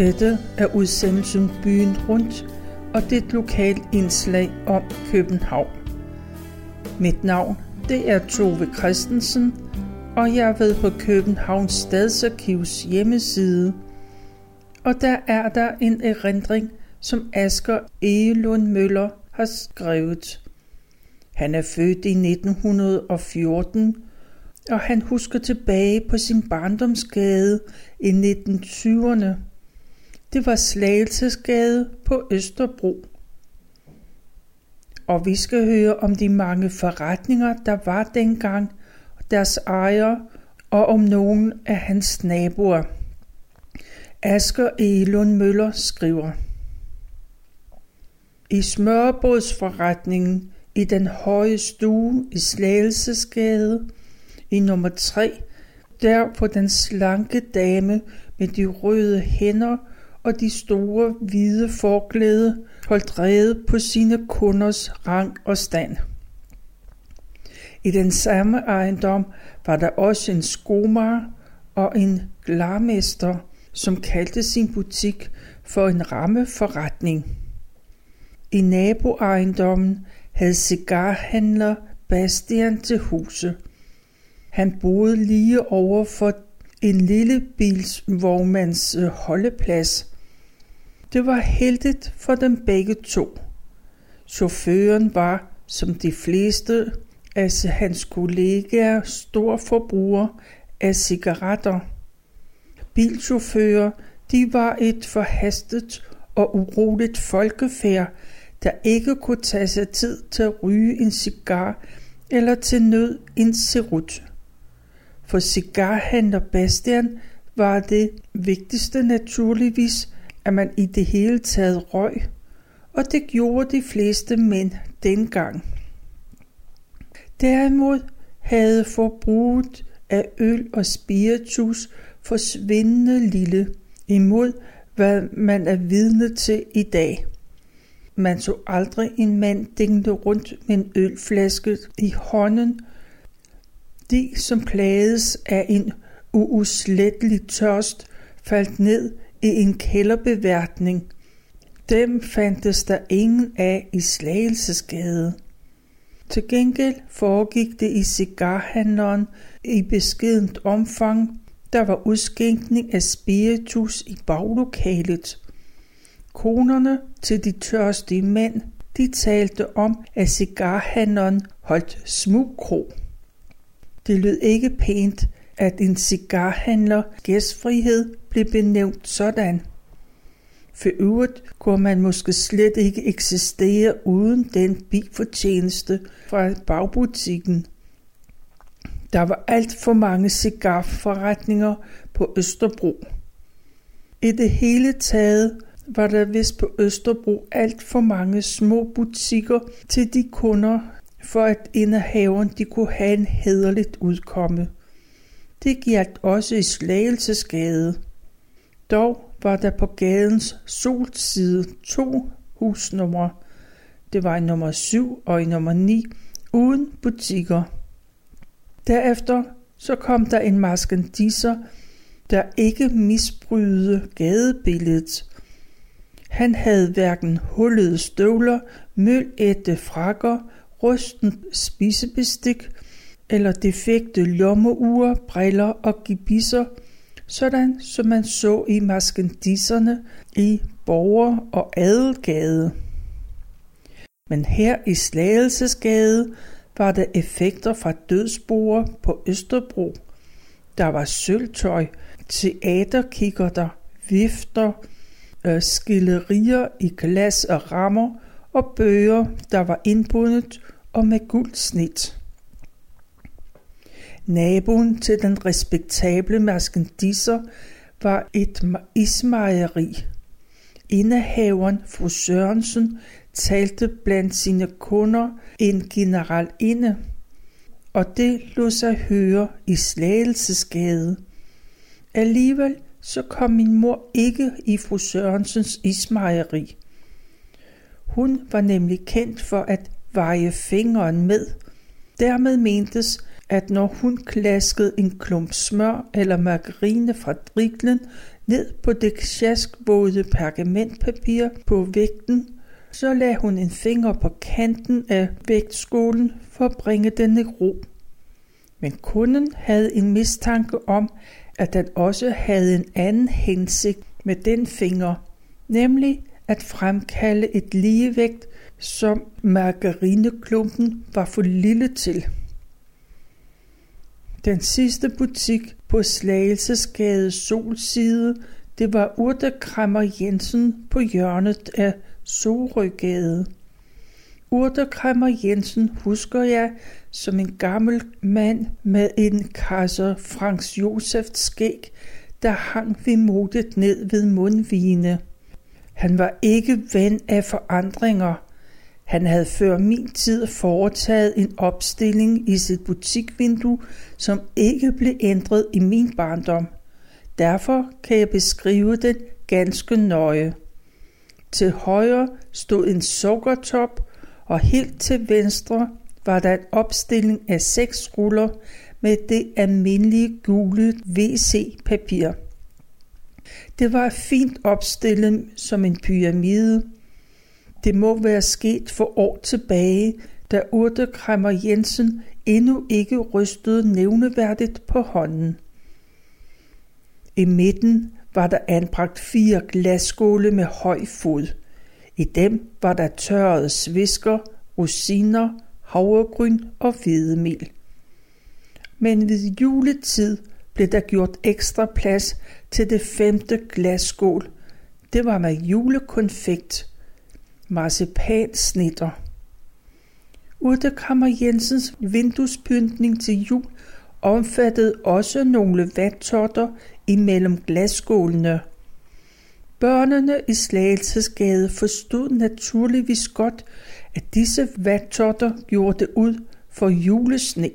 Dette er udsendelsen Byen Rundt, og det er et lokalt indslag om København. Mit navn det er Tove Christensen, og jeg er ved på Københavns Stadsarkivs hjemmeside. Og der er der en erindring, som Asger Egelund Møller har skrevet. Han er født i 1914, og han husker tilbage på sin barndomsgade i 1920'erne. Det var Slagelsesgade på Østerbro. Og vi skal høre om de mange forretninger, der var dengang, deres ejer og om nogen af hans naboer. Asger Elund Møller skriver I smørbrødsforretningen i den høje stue i Slagelsesgade i nummer 3, der på den slanke dame med de røde hænder og de store hvide forklæde holdt rede på sine kunders rang og stand. I den samme ejendom var der også en skomager og en glarmester, som kaldte sin butik for en rammeforretning. I naboejendommen havde cigarhandler Bastian til huse. Han boede lige over for en lille bilsvognmands holdeplads. Det var heldigt for dem begge to. Chaufføren var, som de fleste af hans kollegaer, stor forbruger af cigaretter. Bilchauffører, de var et forhastet og uroligt folkefærd, der ikke kunne tage sig tid til at ryge en cigar eller til nød en cerut. For cigarhandler Bastian var det vigtigste naturligvis, at man i det hele taget røg, og det gjorde de fleste mænd dengang. Derimod havde forbruget af øl og spiritus forsvindende lille imod, hvad man er vidne til i dag. Man så aldrig en mand dingle rundt med en ølflaske i hånden. De, som plages af en uuslettelig tørst, faldt ned i en kælderbeværtning. Dem fandtes der ingen af i Slagelsesgade. Til gengæld foregik det i cigarhandleren i beskedent omfang. Der var udskænkning af spiritus i baglokalet. Konerne til de tørstige mænd, de talte om, at cigarhandleren holdt smugkro. Det lød ikke pænt, at en cigarhandler gæstfrihed blev benævnt sådan. For øvrigt kunne man måske slet ikke eksistere uden den bifortjeneste fra bagbutikken. Der var alt for mange cigarforretninger på Østerbro. I det hele taget var der vist på Østerbro alt for mange små butikker til de kunder, for at indehaveren de kunne have en hederligt udkomme. Det gjaldt også i Slagelsesgade. Dog var der på gadens solside to husnumre. Det var i nummer 7 og i nummer 9 uden butikker. Derefter så kom der en maskandisser, der ikke misbrydede gadebilledet. Han havde hverken hullede støvler, mølætte frakker, rusten spisebestik eller defekte lommeure, briller og gibisser sådan som man så i maskendisserne i Borger- og Adelgade. Men her i Slagelsesgade var der effekter fra dødsboer på Østerbro. Der var sølvtøj, teaterkikkerter, vifter, øh, skillerier i glas og rammer og bøger, der var indbundet og med guldsnit. Naboen til den respektable maskendisser var et ismejeri. Indehaveren, fru Sørensen, talte blandt sine kunder en general inde, og det lod sig høre i Slagelsesgade. Alligevel så kom min mor ikke i fru Sørensens ismejeri. Hun var nemlig kendt for at veje fingeren med. Dermed mentes, at når hun klaskede en klump smør eller margarine fra driklen ned på det sjaskvåde pergamentpapir på vægten, så lagde hun en finger på kanten af vægtskålen for at bringe den i ro. Men kunden havde en mistanke om, at den også havde en anden hensigt med den finger, nemlig at fremkalde et ligevægt, som margarineklumpen var for lille til. Den sidste butik på Slagelsesgade Solside, det var Urtekrammer Jensen på hjørnet af Sorøgade. Urtekrammer Jensen husker jeg som en gammel mand med en kasser Franks Josef skæg, der hang ved modet ned ved mundvigene. Han var ikke ven af forandringer. Han havde før min tid foretaget en opstilling i sit butikvindue, som ikke blev ændret i min barndom. Derfor kan jeg beskrive den ganske nøje. Til højre stod en sukkertop, og helt til venstre var der en opstilling af seks ruller med det almindelige gule WC-papir. Det var fint opstillet som en pyramide. Det må være sket for år tilbage, da Urtekræmmer Jensen endnu ikke rystede nævneværdigt på hånden. I midten var der anbragt fire glasskåle med høj fod. I dem var der tørrede svisker, rosiner, havregryn og hvedemel. Men ved juletid blev der gjort ekstra plads til det femte glasskål. Det var med julekonfekt, marcipansnitter. Urtekammer Jensens vinduespyntning til jul omfattede også nogle vandtotter imellem glasskålene. Børnene i Slagelsesgade forstod naturligvis godt, at disse vandtotter gjorde det ud for julesne.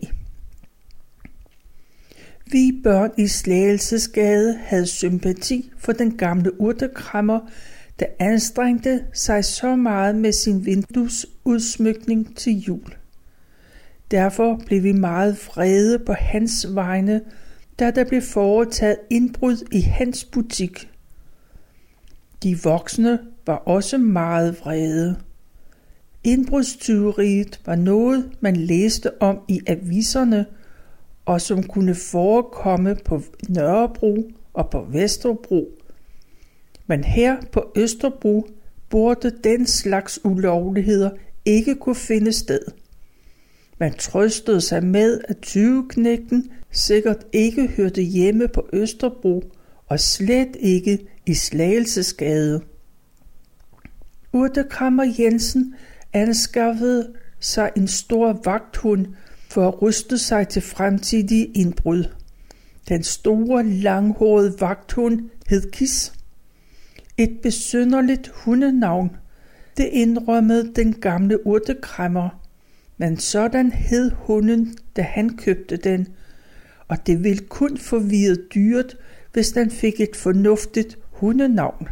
Vi børn i Slagelsesgade havde sympati for den gamle urtekrammer, der anstrengte sig så meget med sin vinduesudsmykning til jul. Derfor blev vi meget vrede på hans vegne, da der blev foretaget indbrud i hans butik. De voksne var også meget vrede. Indbrudstyveriet var noget, man læste om i aviserne, og som kunne forekomme på Nørrebro og på Vesterbro. Men her på Østerbro burde den slags ulovligheder ikke kunne finde sted. Man trøstede sig med, at tyveknægten sikkert ikke hørte hjemme på Østerbro og slet ikke i Slagelsesgade. Urtekrammer Jensen anskaffede sig en stor vagthund for at ryste sig til fremtidige indbrud. Den store, langhårede vagthund hed Kis. Et besynderligt hundenavn. Det indrømmede den gamle urtekræmmer. Men sådan hed hunden, da han købte den, og det ville kun forvirre dyret, hvis den fik et fornuftigt hundenavn.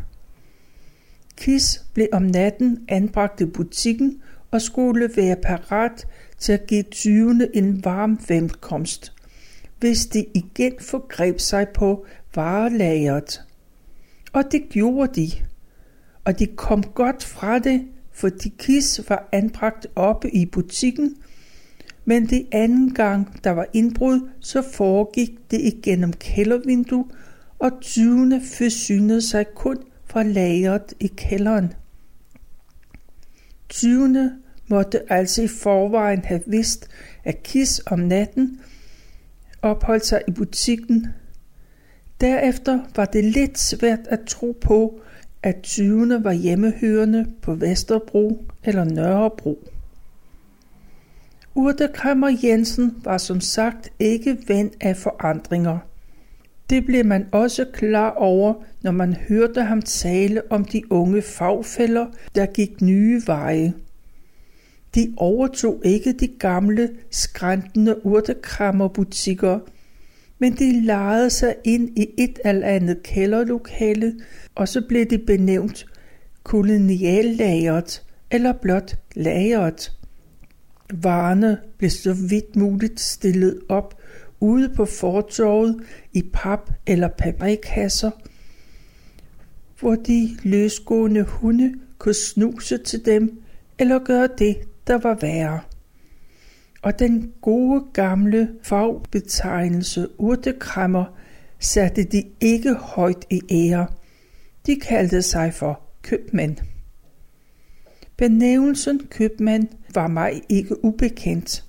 Kis blev om natten anbragt i butikken og skulle være parat til at give tyvene en varm velkomst, hvis de igen forgreb sig på varelageret. Og det gjorde de, og de kom godt fra det, fordi Kis var anbragt oppe i butikken, men det anden gang, der var indbrud, så foregik det igennem kældervindue, og tyvene forsynede sig kun fra lageret i kælderen. Tyvene måtte altså i forvejen have vidst, at Kis om natten opholdt sig i butikken. Derefter var det lidt svært at tro på, at tyvene var hjemmehørende på Vesterbro eller Nørrebro. Urtekammer Jensen var som sagt ikke ven af forandringer. Det blev man også klar over, når man hørte ham tale om de unge fagfælder, der gik nye veje. De overtog ikke de gamle, skræntende urtekrammerbutikker, men de lejede sig ind i et eller andet kælderlokale, og så blev det benævnt koloniallageret eller blot lageret. Varerne blev så vidt muligt stillet op ude på fortorvet i pap- eller paprikkasser, hvor de løsgående hunde kunne snuse til dem eller gøre det, der var værre. Og den gode gamle fagbetegnelse urtekræmmer satte de ikke højt i ære. De kaldte sig for købmænd. Benævnelsen købmand var mig ikke ubekendt.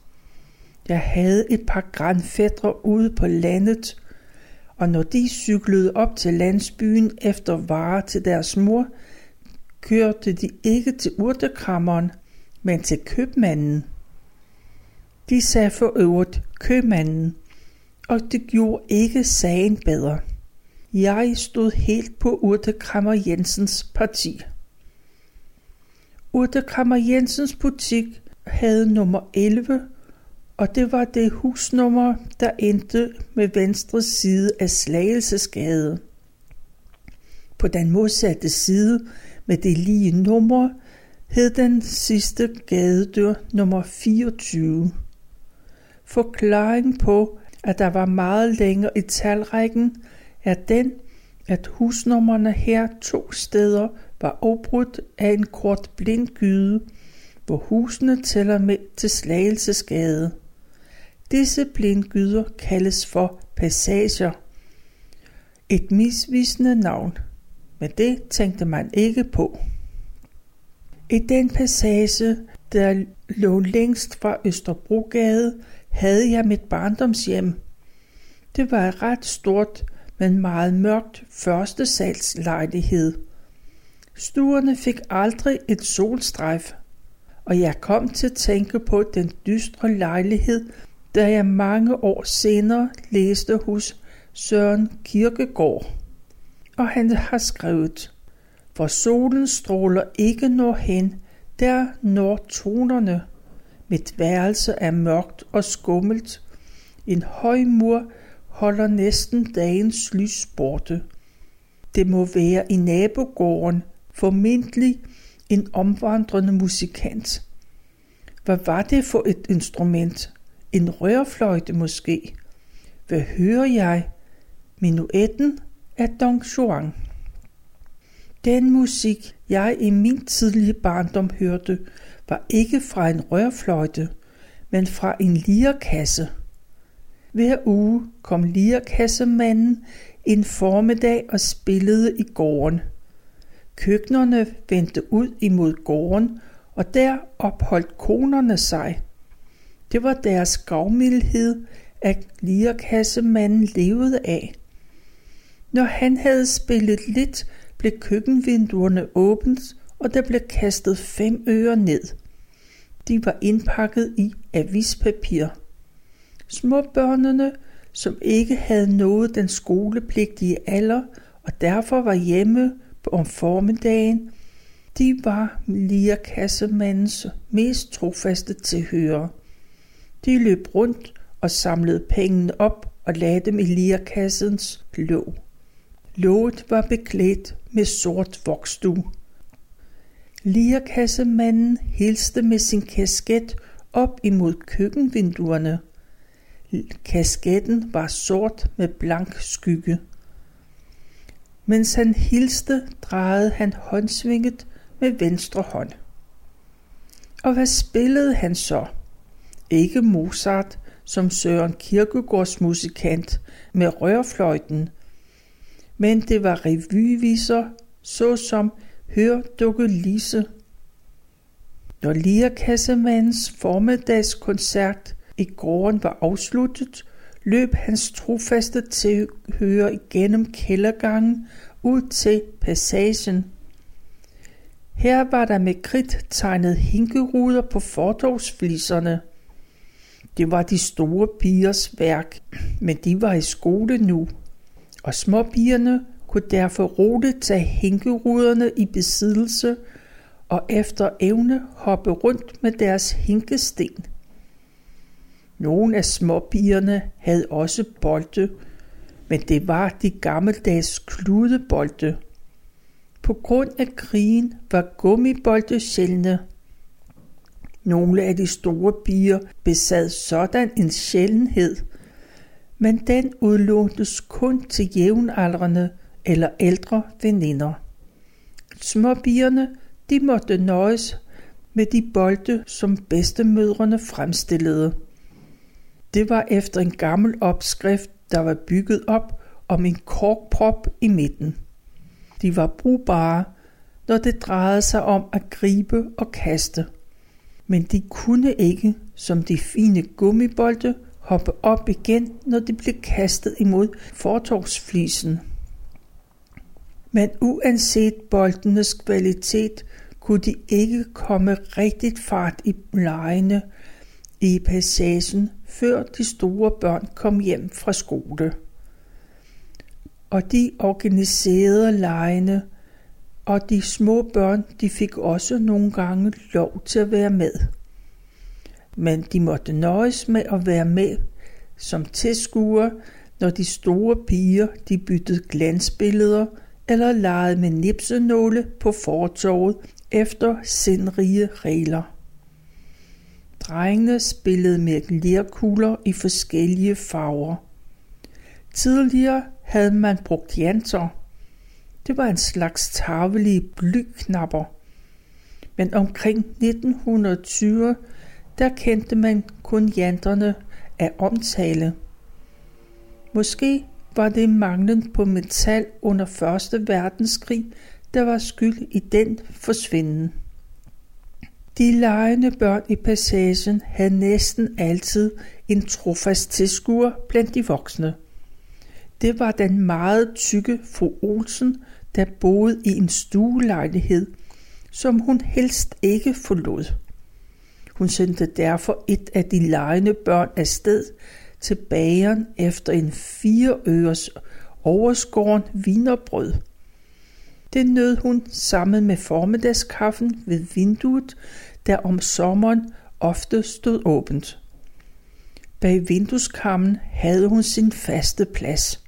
Jeg havde et par grandfædre ude på landet, og når de cyklede op til landsbyen efter varer til deres mor, kørte de ikke til urtekrammeren, men til købmanden. De sagde for øvrigt købmanden, og det gjorde ikke sagen bedre. Jeg stod helt på Urtekrammer Jensens parti. Urtekrammer Jensens butik havde nummer 11, og det var det husnummer, der endte med venstre side af Slagelsesgade. På den modsatte side med det lige nummer hed den sidste gadedør nummer 24. Forklaring på, at der var meget længere i talrækken, er den, at husnummerne her to steder var opbrudt af en kort blindgyde, hvor husene tæller med til Slagelsesgade. Disse blindgyder kaldes for passager. Et misvisende navn, men det tænkte man ikke på. I den passage, der lå længst fra Østerbrogade, havde jeg mit barndomshjem. Det var et ret stort, men meget mørkt første salgslejlighed. Stuerne fik aldrig et solstrejf, og jeg kom til at tænke på den dystre lejlighed, da jeg mange år senere læste hos Søren Kirkegaard. Og han har skrevet, for solen stråler ikke når hen, der når tonerne. Mit værelse er mørkt og skummelt. En høj mur holder næsten dagens lys borte. Det må være i nabogården, formentlig en omvandrende musikant. Hvad var det for et instrument? En rørfløjte måske? Hvad hører jeg? Minuetten af Don Juan. Den musik, jeg i min tidlige barndom hørte, var ikke fra en rørfløjte, men fra en lirkasse. Hver uge kom lirkassemanden en formiddag og spillede i gården. Køkkenerne vendte ud imod gården, og der opholdt konerne sig. Det var deres gavmildhed, at lirkassemanden levede af. Når han havde spillet lidt, blev køkkenvinduerne åbent, og der blev kastet fem øre ned. De var indpakket i avispapir. Småbørnene, som ikke havde nået den skolepligtige alder og derfor var hjemme om formiddagen, de var lirkassemandens mest trofaste tilhører. De løb rundt og samlede pengene op og lagde dem i lirkassens låg. Låget var beklædt med sort voksdu. Lirkassemanden hilste med sin kasket op imod køkkenvinduerne. Kasketten var sort med blank skygge. Mens han hilste, drejede han håndsvinget med venstre hånd. Og hvad spillede han så? Ikke Mozart, som Søren Kierkegaards musikant med rørfløjten, men det var revyviser, såsom Hør dukke Lise. Når Lierkassemandens formiddagskoncert i gården var afsluttet, løb hans trofaste tilhører igennem kældergangen ud til passagen. Her var der med kridt tegnet hinkeruder på fortovsfliserne. Det var de store pigers værk, men de var i skole nu og småpigerne kunne derfor roligt tage hinkeruderne i besiddelse og efter evne hoppe rundt med deres hinkesten. Nogle af småpigerne havde også bolde, men det var de gammeldags kludebolde. På grund af krigen var gummibolde sjældne. Nogle af de store bier besad sådan en sjældenhed, men den udlåntes kun til jævnaldrende eller ældre veninder. Småbierne, de måtte nøjes med de bolde, som bedstemødrene fremstillede. Det var efter en gammel opskrift, der var bygget op om en korkprop i midten. De var brugbare, når det drejede sig om at gribe og kaste. Men de kunne ikke, som de fine gummibolde, hoppe op igen, når de blev kastet imod fortorvsflisen. Men uanset boldenes kvalitet, kunne de ikke komme rigtigt fart i lejene i passagen, før de store børn kom hjem fra skole. Og de organiserede lejene, og de små børn, de fik også nogle gange lov til at være med. Men de måtte nøjes med at være med som tilskuere, når de store piger, de byttede glansbilleder eller legede med nipsenåle på fortorvet efter sindrige regler. Drengene spillede med lerkugler i forskellige farver. Tidligere havde man brugt janter. Det var en slags tarvelige blyknapper. Men omkring 1920, der kendte man kun janterne af omtale. Måske var det manglen på metal under 1. verdenskrig, der var skyld i den forsvinden. De legende børn i passagen havde næsten altid en trofast tilskuer blandt de voksne. Det var den meget tykke fru Olsen, der boede i en stuelejlighed, som hun helst ikke forlod. Hun sendte derfor et af de legende børn afsted til bageren efter en fire øres overskåren vinerbrød. Det nød hun sammen med formiddagskaffen ved vinduet, der om sommeren ofte stod åbent. Bag vindueskammen havde hun sin faste plads.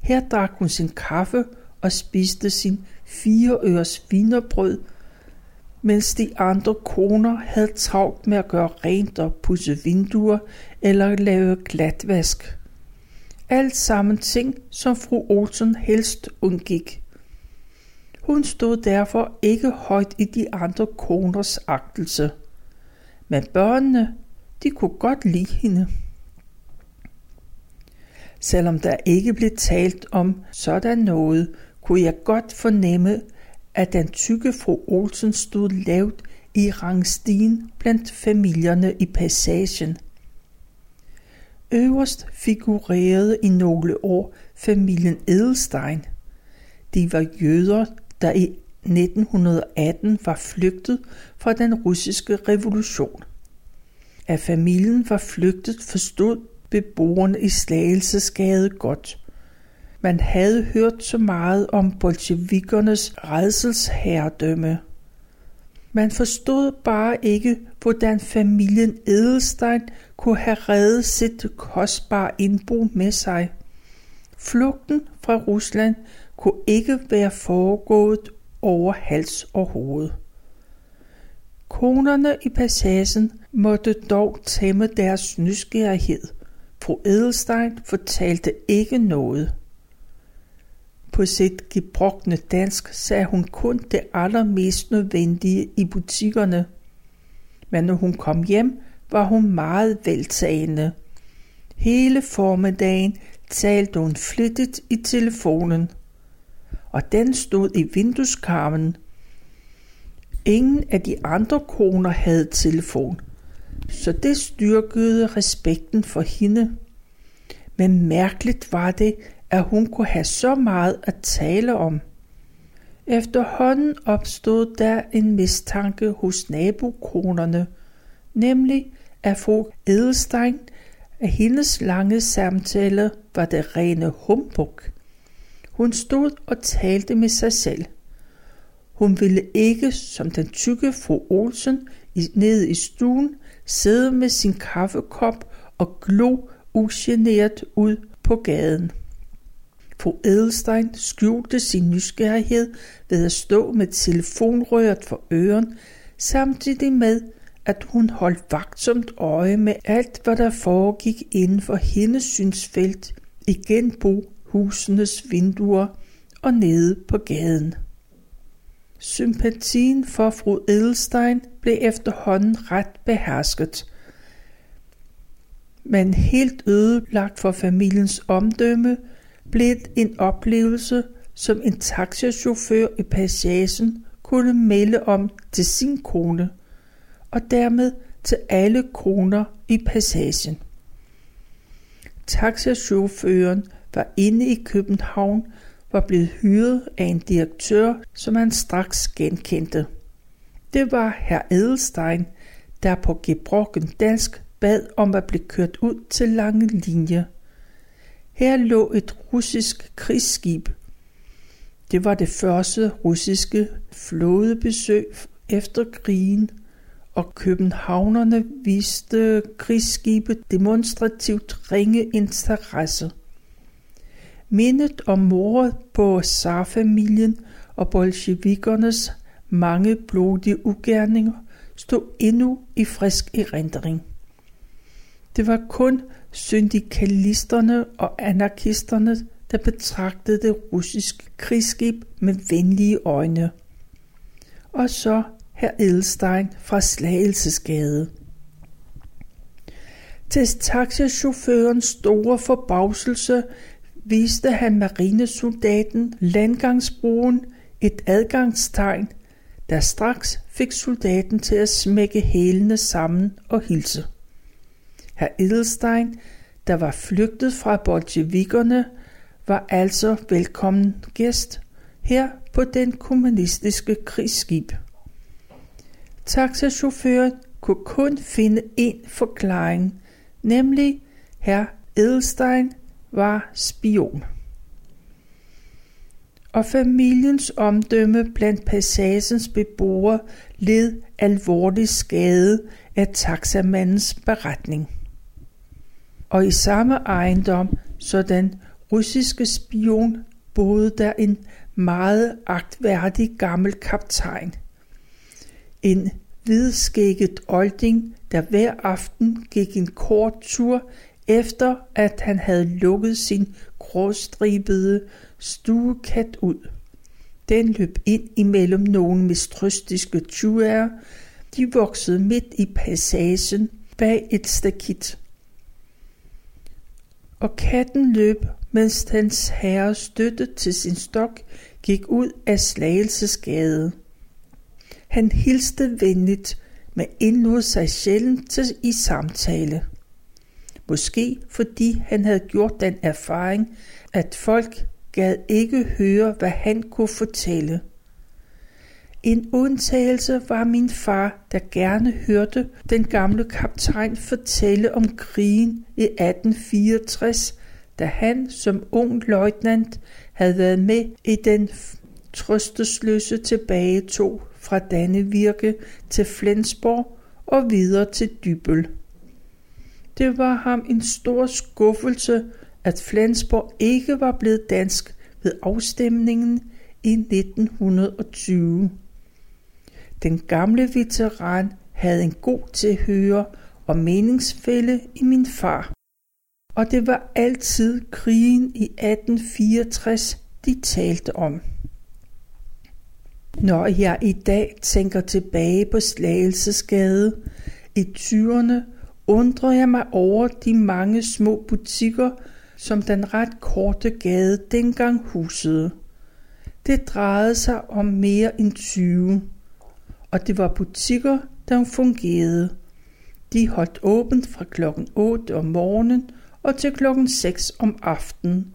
Her drak hun sin kaffe og spiste sin fire øres vinerbrød, mens de andre koner havde travlt med at gøre rent og pusse vinduer eller lave glatvask. Alt sammen ting, som fru Olsen helst undgik. Hun stod derfor ikke højt i de andre koners agtelse. Men børnene, de kunne godt lide hende. Selvom der ikke blev talt om sådan noget, kunne jeg godt fornemme, at den tykke fru Olsen stod lavt i rangstien blandt familierne i passagen. Øverst figurerede i nogle år familien Edelstein. De var jøder, der i 1918 var flygtet fra den russiske revolution. At familien var flygtet forstod beboerne i Slagelsesgade godt. Man havde hørt så meget om bolsjevikernes redselsherredømme. Man forstod bare ikke, hvordan familien Edelstein kunne have reddet sit kostbare indbo med sig. Flugten fra Rusland kunne ikke være foregået over hals og hoved. Konerne i passagen måtte dog tæmme deres nysgerrighed. Fru Edelstein fortalte ikke noget. På sit gebrokne dansk sagde hun kun det allermest nødvendige i butikkerne. Men når hun kom hjem, var hun meget veltagende. Hele formiddagen talte hun flittigt i telefonen – og den stod i vindueskarmen. Ingen af de andre koner havde telefon, så det styrkede respekten for hende. Men mærkeligt var det, at hun kunne have så meget at tale om. Efterhånden opstod der en mistanke hos nabokonerne, nemlig at fru Edelstein, at hendes lange samtale var det rene humbug. Hun stod og talte med sig selv. Hun ville ikke, som den tykke fru Olsen, nede i stuen, sidde med sin kaffekop og glo ugeneret ud på gaden. Fru Edelstein skjulte sin nysgerrighed ved at stå med telefonrøret for øren, samtidig med, at hun holdt vagtsomt øje med alt, hvad der foregik inden for hendes synsfelt i genbohusenes vinduer og nede på gaden. Sympatien for fru Edelstein blev efterhånden ret behersket. Men helt ødelagt for familiens omdømme blev en oplevelse, som en taxachauffør i passagen kunne melde om til sin kone, og dermed til alle koner i passagen. Taxachaufføren var inde i København, var blevet hyret af en direktør, som han straks genkendte. Det var herr Edelstein, der på gebrokken dansk bad om at blive kørt ud til lange linje. Her lå et russisk krigsskib. Det var det første russiske flådebesøg efter krigen, og københavnerne viste krigsskibet demonstrativt ringe interesse. Mindet om mordet på zarfamilien og bolsjevikernes mange blodige ugerninger stod endnu i frisk erindring. Det var kun syndikalisterne og anarkisterne, der betragtede det russiske krigsskib med venlige øjne. Og så herr Edelstein fra Slagelsesgade. Til taxichaufførens store forbavselse viste han marinesoldaten landgangsbroen et adgangstegn, der straks fik soldaten til at smække hælene sammen og hilse. Herr Edelstein, der var flygtet fra bolsjevikerne, var altså velkommen gæst her på den kommunistiske krigsskib. Taxachaufføren kunne kun finde én forklaring, nemlig herr Edelstein var spion. Og familiens omdømme blandt passagens beboere led alvorlig skade af taxamandens beretning. Og i samme ejendom, så den russiske spion, boede der en meget agtværdig gammel kaptajn. En hvidskægget olding, der hver aften gik en kort tur efter at han havde lukket sin gråstribede stuekat ud. Den løb ind imellem nogle mistrøstiske tjuer. De voksede midt i passagen bag et stakit. Og katten løb, mens hans herre støttet til sin stok gik ud af Slagelsesgade. Han hilste venligt, men indlod sig sjældent til i samtale. Måske fordi han havde gjort den erfaring, at folk gad ikke høre, hvad han kunne fortælle. En undtagelse var min far, der gerne hørte den gamle kaptajn fortælle om krigen i 1864, da han som ung løjtnant havde været med i den trøstesløse tilbagetog fra Dannevirke til Flensborg og videre til Dybøl. Det var ham en stor skuffelse, at Flensborg ikke var blevet dansk ved afstemningen i 1920. Den gamle veteran havde en god tilhører og meningsfælde i min far. Og det var altid krigen i 1864, de talte om. Når jeg i dag tænker tilbage på Slagelsesgade i 20'erne, undrer jeg mig over de mange små butikker, som den ret korte gade dengang husede. Det drejede sig om mere end 20, og det var butikker, der fungerede. De holdt åbent fra klokken 8 om morgenen og til klokken 6 om aftenen.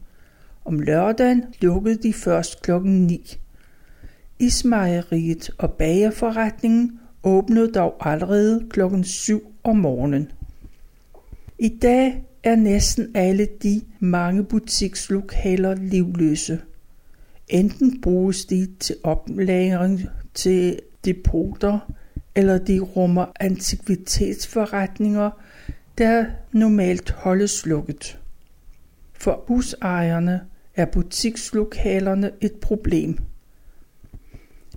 Om lørdagen lukkede de først klokken 9. Ismejeriet og bagerforretningen åbnede dog allerede klokken 7 om morgenen. I dag er næsten alle de mange butikslokaler livløse. Enten bruges de til oplagring til depoter, eller de rummer antikvitetsforretninger, der normalt holdes lukket. For husejerne er butikslokalerne et problem.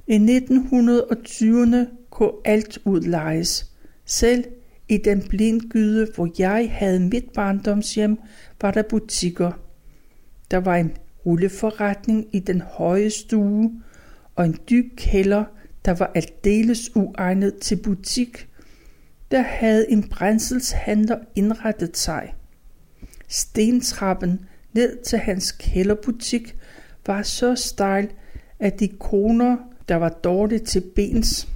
I 1920'erne kunne alt udlejes, Selv i den blindgyde, hvor jeg havde mit barndomshjem, var der butikker. Der var en rulleforretning i den høje stue og en dyb kælder, der var aldeles uegnet til butik. Der havde en brændselshandler indrettet sig. Stentrappen ned til hans kælderbutik var så stejl, at de koner, der var dårligt til bens,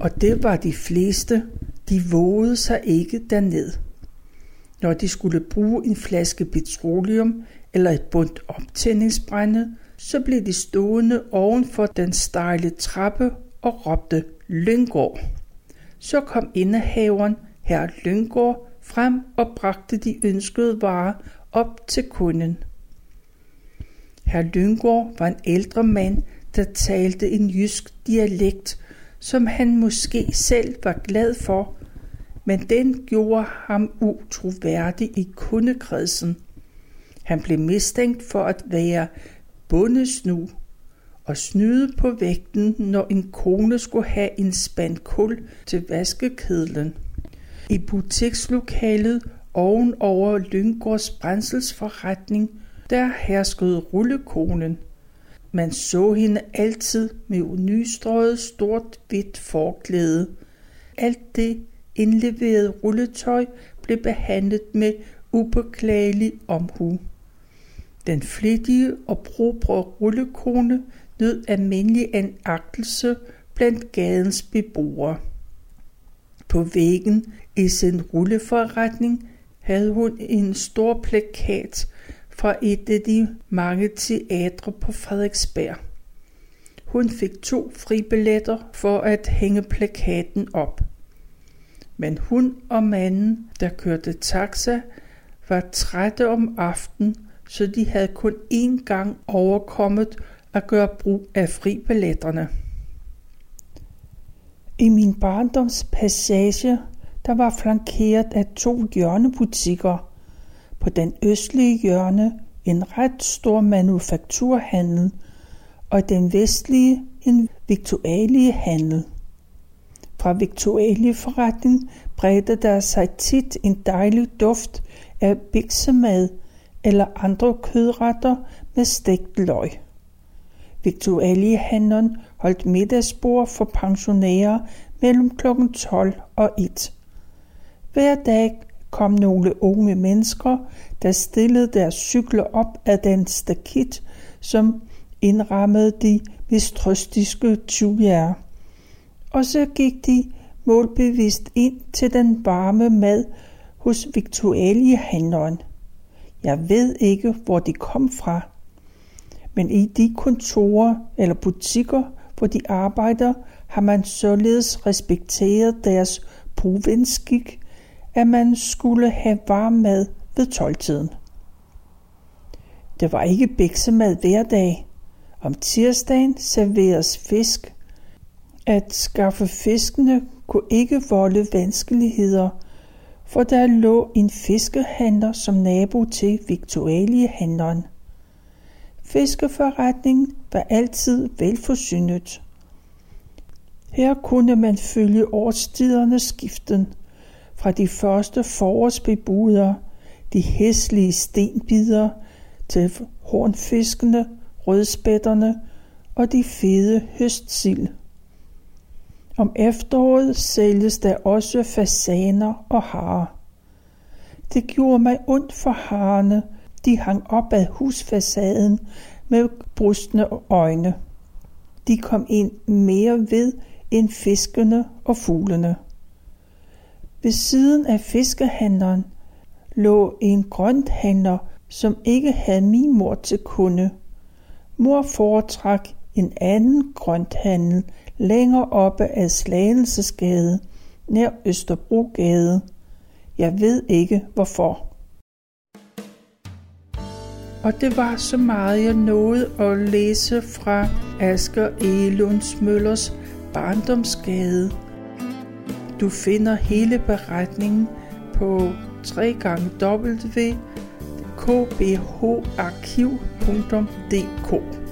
og det var de fleste, de vågede sig ikke derned. Når de skulle bruge en flaske petroleum eller et bundt optændingsbrænde, så blev de stående oven for den stejle trappe og råbte Lyngård. Så kom indehaveren, herr Lyngård, frem og bragte de ønskede varer op til kunden. Herr Lyngård var en ældre mand, der talte en jysk dialekt, som han måske selv var glad for, men den gjorde ham utroværdig i kundekredsen. Han blev mistænkt for at være bundesnu og snyde på vægten, når en kone skulle have en spand kul til vaskekedlen. I butikslokalet ovenover Lyngårds brændselsforretning, der herskede rullekonen. Man så hende altid med nystrøget stort hvidt forklæde. Alt det indleverede rulletøj blev behandlet med ubeklagelig omhu. Den flittige og brugbare rullekone nød almindelig anagtelse blandt gadens beboere. På væggen i sin rulleforretning havde hun en stor plakat fra et af de mange teatre på Frederiksberg. Hun fik to fribilletter for at hænge plakaten op. Men hun og manden, der kørte taxa, var trætte om aftenen, så de havde kun én gang overkommet at gøre brug af fribilletterne. I min barndoms passage, der var flankeret af to hjørnebutikker. På den østlige hjørne en ret stor manufakturhandel, og den vestlige en viktualie handel. Fra viktualieforretningen bredte der sig tit en dejlig duft af biksemad eller andre kødretter med stegt løg. Viktualiehandleren holdt middagsbord for pensionærer mellem kl. 12 og 1. Hver dag kom nogle unge mennesker, der stillede deres cykler op ad den stakit, som indrammede de mistrøstiske tyvjære. Og så gik de målbevidst ind til den varme mad hos Victualiehandleren. Jeg ved ikke, hvor de kom fra, men i de kontorer eller butikker, hvor de arbejder, har man således respekteret deres provinskik, at man skulle have varm mad ved tolvtiden. Det var ikke bæksemad hver dag. Om tirsdagen serveres fisk. At skaffe fiskene kunne ikke volde vanskeligheder, for der lå en fiskehandler som nabo til Victualiehandleren. Fiskeforretningen var altid velforsynet. Her kunne man følge årstidernes skiften fra de første forårsbebuder, de hæslige stenbider, til hornfiskene, rødspætterne og de fede høstsild. Om efteråret sælges der også fasaner og harer. Det gjorde mig ondt for harerne, de hang op ad husfacaden med brustne øjne. De kom ind mere ved end fiskene og fuglene. Ved siden af fiskehandleren lå en grønthandler, som ikke havde min mor til kunde. Mor foretrak en anden grønthandel længere oppe ad Slagelsesgade, nær Østerbrogade. Jeg ved ikke hvorfor. Og det var så meget, jeg nåede at læse fra Asger Elunds Møllers Barndomsgade. Du finder hele beretningen på www.kbharkiv.dk